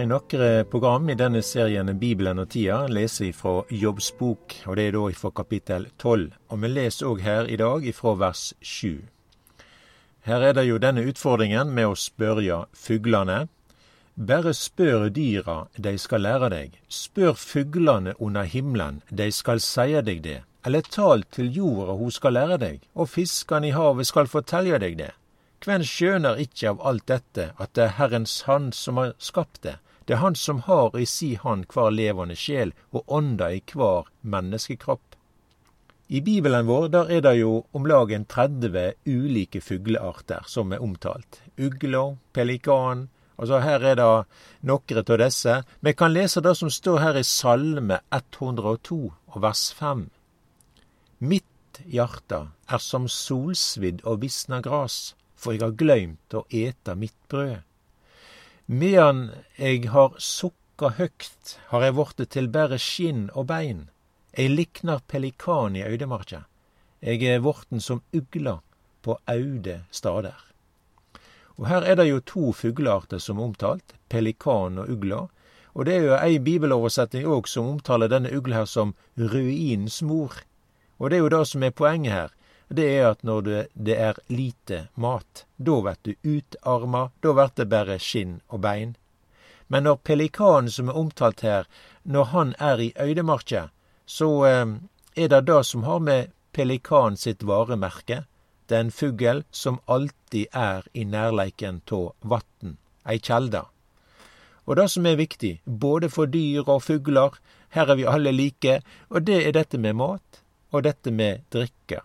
i noen program i denne serien Bibelen og tida leser ifra Jobbs bok, og det er da ifra kapittel 12. Og vi leser òg her i dag ifra vers 7. Her er det jo denne utfordringen med å spørre fuglene. Bare spør dyra, de skal lære deg. Spør fuglene under himmelen, de skal seie deg det. Eller tal til jorda, hun skal lære deg, og fiskene i havet skal fortelle deg det. Hvem skjønner ikkje av alt dette at det er Herrens Hand som har skapt det? Det er Han som har i si hand hver levende sjel og ånda i hver menneskekropp. I Bibelen vår der er det jo om lag en 30 ulike fuglearter som er omtalt. Ugla, pelikan, altså her er det nokre av disse. Vi kan lese det som står her i Salme 102 og vers 5. Mitt hjerte er som solsvidd og visna gras for eg har gløymt å ete mitt brød. Medan eg har sukka høgt, har eg vorte til berre skinn og bein. Eg liknar pelikan i øydemarka. Eg er vorten som ugla på aude stader. Og Her er det jo to fuglearter som er omtalt, pelikan og ugla. Og det er jo ei bibeloversetning òg som omtaler denne ugla her som ruinens mor. Og det er jo det som er poenget her det er at når det, det er lite mat, da blir du utarma, da blir det bare skinn og bein. Men når pelikanen som er omtalt her, når han er i øydemarka, så eh, er det det som har med pelikan sitt varemerke. Det er en fugl som alltid er i nærleiken av vatn, ei kjelde. Og det som er viktig, både for dyr og fugler, her er vi alle like, og det er dette med mat, og dette med drikke.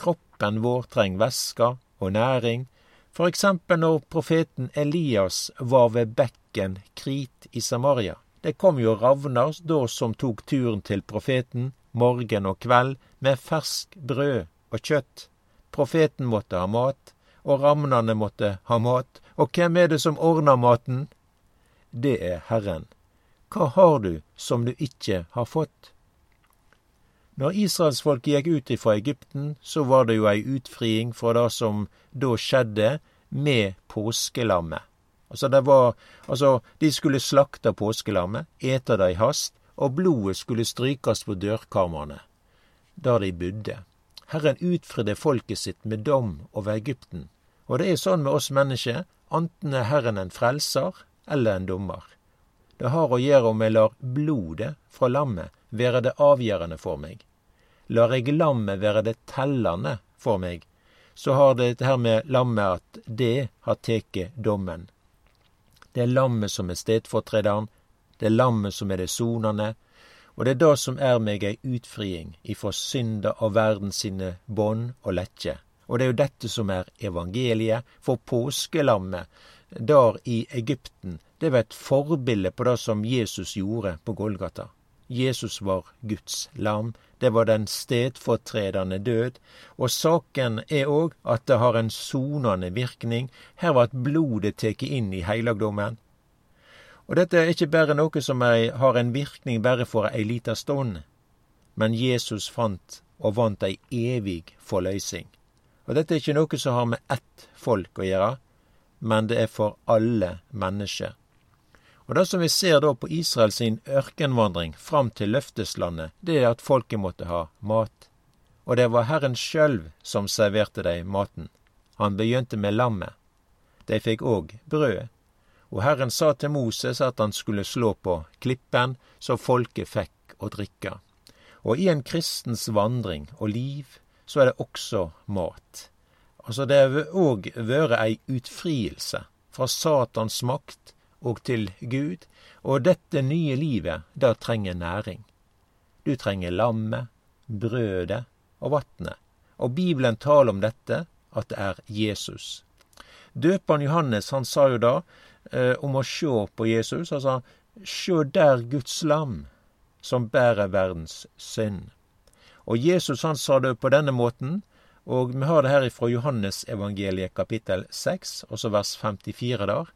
Kroppen vår trenger væske og næring, for eksempel når profeten Elias var ved bekken Krit i Samaria. Det kom jo ravner da som tok turen til profeten morgen og kveld med fersk brød og kjøtt. Profeten måtte ha mat, og ravnene måtte ha mat, og hvem er det som ordner maten? Det er Herren. Hva har du som du ikke har fått? Når israelsfolket gikk ut ifra Egypten, så var det jo ei utfriing fra det som da skjedde med påskelammet. Altså, det var, altså, de skulle slakte påskelammet, ete det i hast, og blodet skulle strykast på dørkarmene, der de bodde. Herren utfridde folket sitt med dom over Egypten. Og det er sånn med oss mennesker, enten er Herren en frelser eller en dommer. Det har å gjøre om jeg lar blodet fra lammet være det avgjørende for meg lar eg lammet være det tellende for meg, så har det her med lammet at det har tatt dommen. Det er lammet som er stedfortrederen, det er lammet som er det sonende, og det er det som er meg ei utfriing ifra synda og verden sine bånd og lekkje. Og det er jo dette som er evangeliet, for påskelammet der i Egypten, det var et forbilde på det som Jesus gjorde på Golgata. Jesus var Guds lam, det var den stedfortredende død. Og saken er òg at det har en sonande virkning. Her var at blodet tatt inn i heilagdommen. Og dette er ikke bare noe som er, har en virkning bare for ei lita stund, men Jesus fant og vant ei evig forløysing. Og dette er ikke noe som har med ett folk å gjøre, men det er for alle mennesker. Og Det som vi ser da på Israel sin ørkenvandring fram til løfteslandet, det er at folket måtte ha mat. Og det var Herren sjølv som serverte dei maten. Han begynte med lammet. De fikk òg brød. Og Herren sa til Moses at han skulle slå på klippen, så folket fikk å drikke. Og i en kristens vandring og liv, så er det også mat. Altså det har òg vært ei utfrielse fra Satans makt og til Gud, og dette nye livet, det trenger næring. Du trenger lammet, brødet og vatnet. Og Bibelen taler om dette, at det er Jesus. Døperen Johannes han sa jo da eh, om å sjå på Jesus. Sa sjå der Guds lam, som bærer verdens synd. Og Jesus han sa det på denne måten, og vi har det her ifra Johannes evangeliet kapittel 6, og så vers 54 der.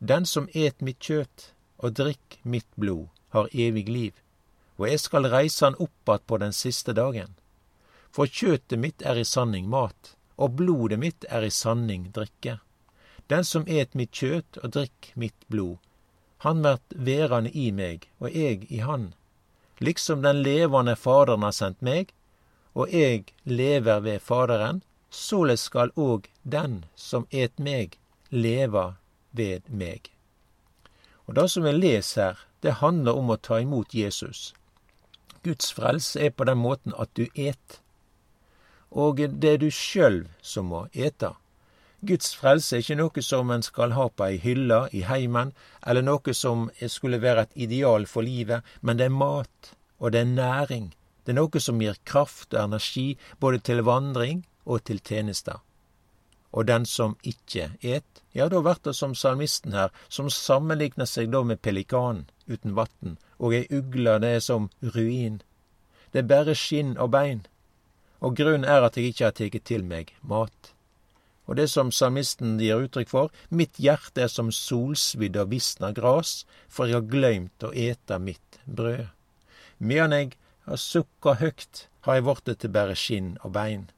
Den som et mitt kjøt og drikk mitt blod, har evig liv, og jeg skal reise han opp att på den siste dagen. For kjøtet mitt er i sanning mat, og blodet mitt er i sanning drikke. Den som et mitt kjøt og drikk mitt blod, han vert værande i meg, og eg i han. Liksom den levande Faderen har sendt meg, og eg lever ved Faderen, såleis skal òg den som et meg, leva ved meg. Og Det som vi leser her, det handler om å ta imot Jesus. Guds frelse er på den måten at du et. Og det er du sjøl som må ete. Guds frelse er ikke noe som en skal ha på ei hylle i heimen, eller noe som skulle være et ideal for livet, men det er mat, og det er næring. Det er noe som gir kraft og energi både til vandring og til tjenester. Og den som ikke et, ja, da blir det som salmisten her, som sammenligner seg da med pelikanen uten vann, og ei ugle det er som ruin. Det er bare skinn og bein, og grunnen er at jeg ikke har tatt til meg mat. Og det som salmisten gir uttrykk for, mitt hjerte er som solsvidd og visna gras, for jeg har gløymt å ete mitt brød. Medan jeg har sukka høgt, har jeg vorte til bare skinn og bein.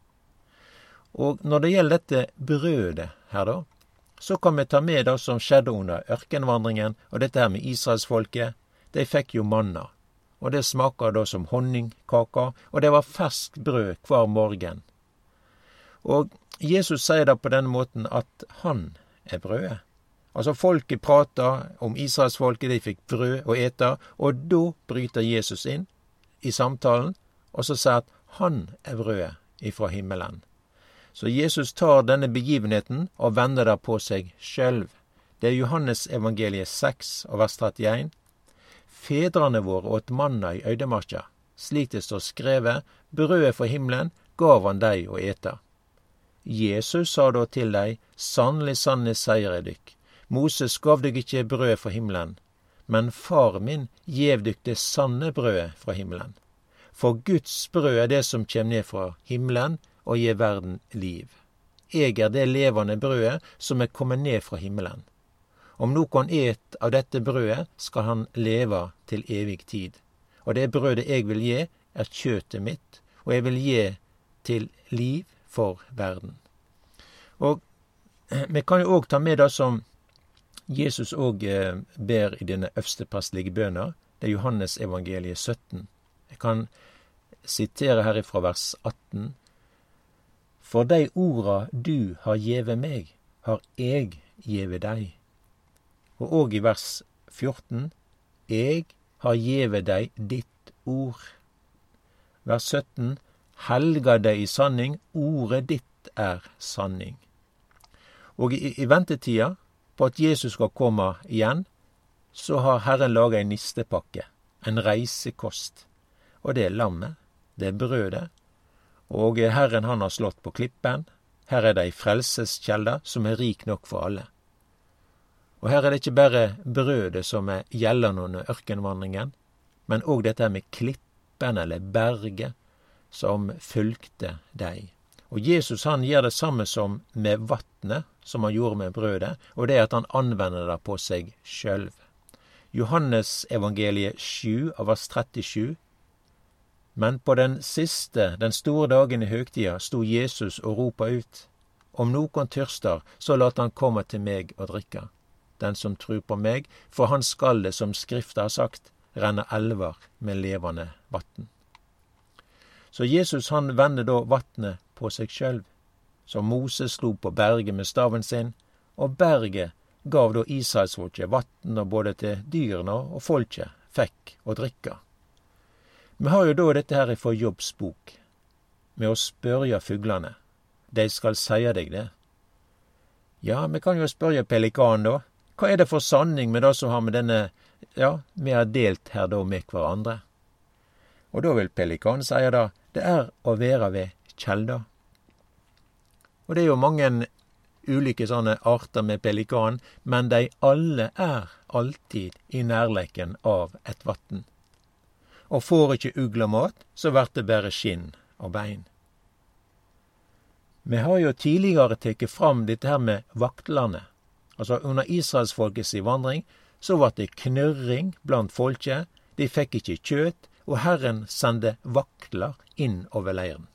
Og når det gjelder dette brødet her, da, så kan vi ta med det som skjedde under ørkenvandringen, og dette her med israelsfolket. De fikk jo manna, og det smaker da som honningkaker, og det var ferskt brød hver morgen. Og Jesus sier da på denne måten at han er brødet. Altså, folket prater om israelsfolket, de fikk brød å ete, og da bryter Jesus inn i samtalen, og så sier at han er brødet ifra himmelen. Så Jesus tar denne begivenheten og vender det på seg sjølv. Det er Johannes evangeliet 6 og vers 31. Fedrene våre åt manna i øydemarka. Slik det står skrevet, brødet fra himmelen gav han dei å ete. Jesus sa da til dei, sannelig, sannelig seier jeg dykk, Moses gav dykk ikkje brødet fra himmelen, men far min gjev dykk det sanne brødet fra himmelen. For Guds brød er det som kjem ned fra himmelen, og gi verden liv. Eg er det levende brødet som er kommet ned fra himmelen. Om nokon et av dette brødet, skal han leve til evig tid. Og det brødet eg vil gi, er kjøtet mitt, og eg vil gi til liv for verden. Og vi kan jo òg ta med det som Jesus òg eh, ber i denne øversteprestelige bønna. Det er Johannes evangeliet 17. Jeg kan sitere herifra vers 18 for dei orda du har gjeve meg, har eg gjeve dei. Og òg i vers 14. Eg har gjeve dei ditt ord. Vers 17. Helga dei i sanning, ordet ditt er sanning. Og i, i ventetida på at Jesus skal komme igjen, så har Herren laga ei nistepakke, en reisekost. Og det er lammet, det er brødet, og Herren han har slått på klippen. Her er det ei frelseskjelde som er rik nok for alle. Og her er det ikke bare brødet som er gjeldende under ørkenvandringen, men òg dette med klippen eller berget som fulgte dei. Og Jesus han gjør det samme som med vatnet, som han gjorde med brødet, og det er at han anvender det på seg sjølv. Johannes evangeliet 7 av vers 37 men på den siste, den store dagen i høgtida, sto Jesus og ropa ut. Om nokon tyrster, så lat han komme til meg og drikke. Den som trur på meg, for han skal det, som Skrifta har sagt, renne elver med levende vatn. Så Jesus han vender da vatnet på seg sjølv, som Moses slo på berget med staven sin, og berget gav da Israelsfolket vatn og både til dyrene og folket fikk å drikke. Vi har jo da dette her ifra Jobbs bok, med å spørja fuglene. Dei skal seie deg det. Ja, vi kan jo spørja pelikanen, da. Hva er det for sanning med det som har med denne Ja, vi har delt her da med hverandre. Og da vil pelikanen seie da, det er å vera ved kjelda. Og det er jo mange ulike sånne arter med pelikan, men de alle er alltid i nærleiken av et vatn og får ikkje ugla mat, så vert det berre skinn og bein. Vi har jo tidligere teke fram dette her med vaktlane. Altså under israelsfolkets vandring så vart det knurring blant folket, de fikk ikkje kjøt, og Herren sende vaktlar inn over leiren.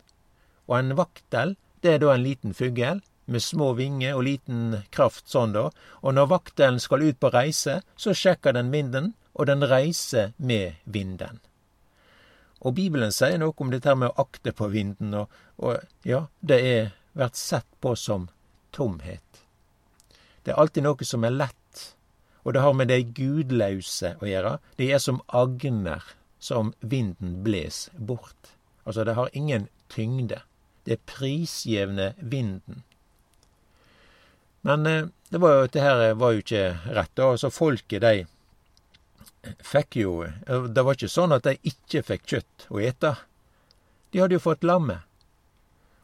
Og en vaktel, det er da en liten fugl med små vinger og liten kraft sånn, da. Og når vaktelen skal ut på reise, så sjekker den vinden, og den reiser med vinden. Og Bibelen sier noe om dette med å akte på vinden, og, og ja, det er vært sett på som tomhet. Det er alltid noe som er lett, og det har med de gudlause å gjøre. De er som agner som vinden bles bort. Altså, det har ingen tyngde. Det er prisgjevne vinden. Men eh, det var jo, dette var jo ikke rett. da, altså Folket, de fikk jo Det var ikke sånn at de ikke fikk kjøtt å ete. De hadde jo fått lammet.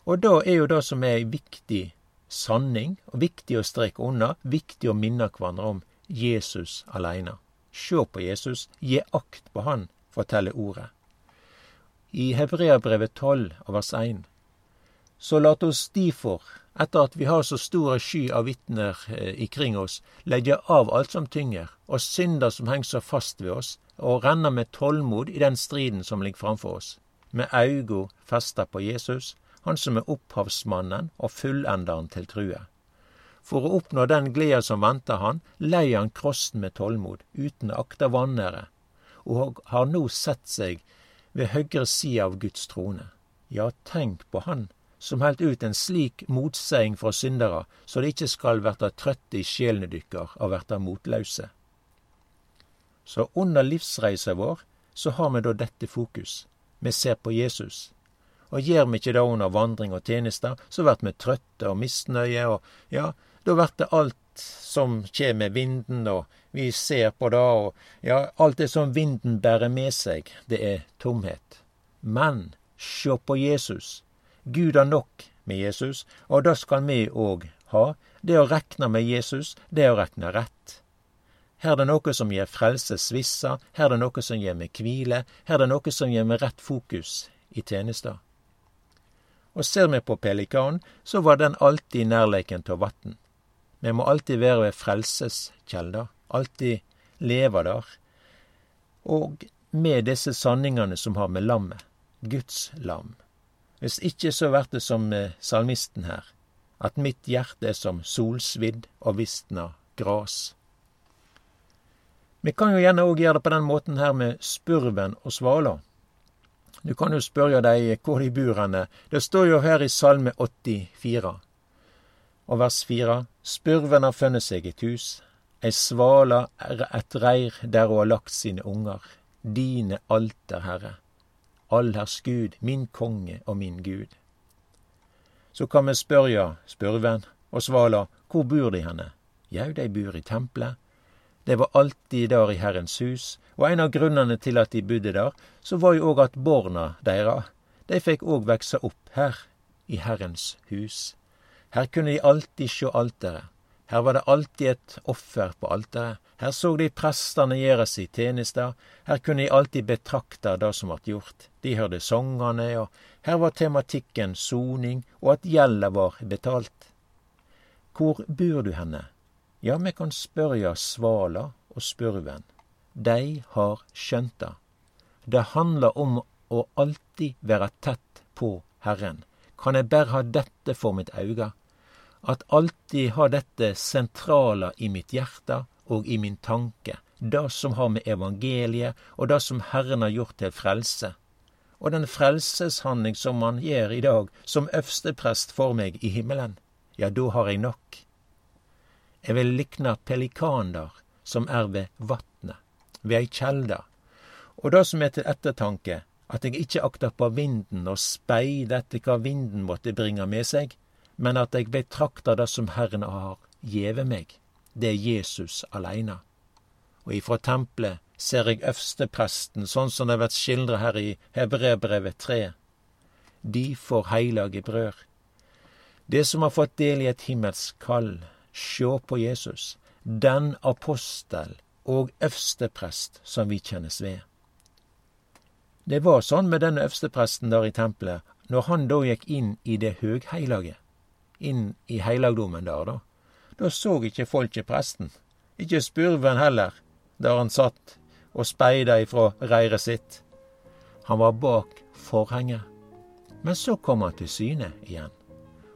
Og da er jo det som er ei viktig sanning, og viktig å streke unna, viktig å minne hverandre om Jesus aleine. Se på Jesus, gi akt på han, forteller ordet. I Hebreabrevet 12 vers 1 så lat oss difor, etter at vi har så stor sky av vitner eh, ikring oss, legge av alt som tynger, og synder som henger så fast ved oss, og renne med tålmod i den striden som ligger framfor oss, med augo festa på Jesus, han som er opphavsmannen og fullenderen til trua. For å oppnå den gleda som venter han, leier han krossen med tålmod, uten å akta vanære, og har nå sett seg ved høyre sida av Guds trone. Ja, tenk på han som held ut en slik motseiing fra syndere, så det ikkje skal verta trøtte i sjelene dykkar og verta motlause. Så under livsreisa vår så har vi da dette fokus. Vi ser på Jesus. Og gjer vi ikkje det under vandring og tjenester, så vert vi trøtte og misnøye, og ja, da vert det alt som kjem med vinden, og vi ser på det, og ja, alt det som vinden bærer med seg, det er tomhet. Men sjå på Jesus. Gud har nok med Jesus, og det skal vi òg ha. Det å rekne med Jesus, det å rekne rett. Her er det noe som gir frelse svissa, her er det noe som gir meg hvile, her er det noe som gir meg rett fokus i tjenesta. Og ser vi på pelikanen, så var den alltid nærleiken av vatn. Vi må alltid være ved frelseskjelda, alltid leve der. Og med disse sanningene som har med lammet, Guds lam. Hvis ikke så blir det som salmisten her, at mitt hjerte er som solsvidd og visna gras. Vi kan jo gjerne òg gjøre det på den måten her med spurven og svala. Du kan jo spørre dem hvor de bor henne. Det står jo her i Salme 84 og vers 4. Spurven har funnet seg et hus, ei svala er et reir der hun har lagt sine unger. Dine alter, Herre allherrs Gud, min konge og min Gud. Så kan vi spørja spurven og svala, hvor bor de henne? Jau, de bor i tempelet. De var alltid der i Herrens hus, og en av grunnene til at de bodde der, så var jo òg at borna deira, de fikk òg vekse opp her, i Herrens hus. Her kunne de alltid sjå alteret. Her var det alltid et offer på alteret. Her så de prestene gjøre si tjenester. Her kunne de alltid betrakte det som ble gjort. De hørte sangene, og her var tematikken soning, og at gjelda var betalt. Hvor bor du henne? Ja, vi kan spørja svala og spurven. Dei har skjønt det. Det handler om å alltid være tett på Herren. Kan eg berre ha dette for mitt auge? At alltid ha dette sentrale i mitt hjerte og i min tanke, det som har med evangeliet og det som Herren har gjort til frelse. Og den frelseshandling som han gjør i dag, som øversteprest for meg i himmelen, ja, da har jeg nok. Jeg vil likne pelikaner som er ved vatnet, ved ei kjelde. Og det som er til ettertanke, at jeg ikke akter på vinden og speide etter hva vinden måtte bringe med seg, men at eg betrakter det som Herren har gjeve meg. Det er Jesus aleine. Og ifra tempelet ser eg øvstepresten, sånn som det blir skildra her i Hebrebrevet 3. De får heilage brød. Det som har fått del i et himmelsk kall, sjå på Jesus, den apostel og øvsteprest som vi kjennes ved. Det var sånn med denne øvstepresten der i tempelet, når han da gikk inn i det høgheilage inn i heilagdommen der, da. Da så ikkje folket presten. Ikkje spurven heller, der han satt og speida ifra reiret sitt. Han var bak forhenget. Men så kom han til syne igjen.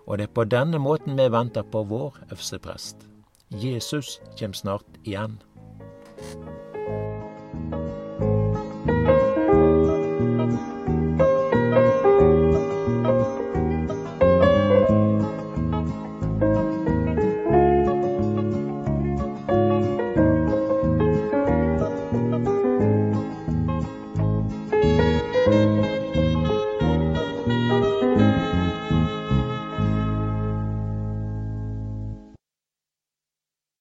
Og det er på denne måten vi venter på vår øverste prest. Jesus kjem snart igjen.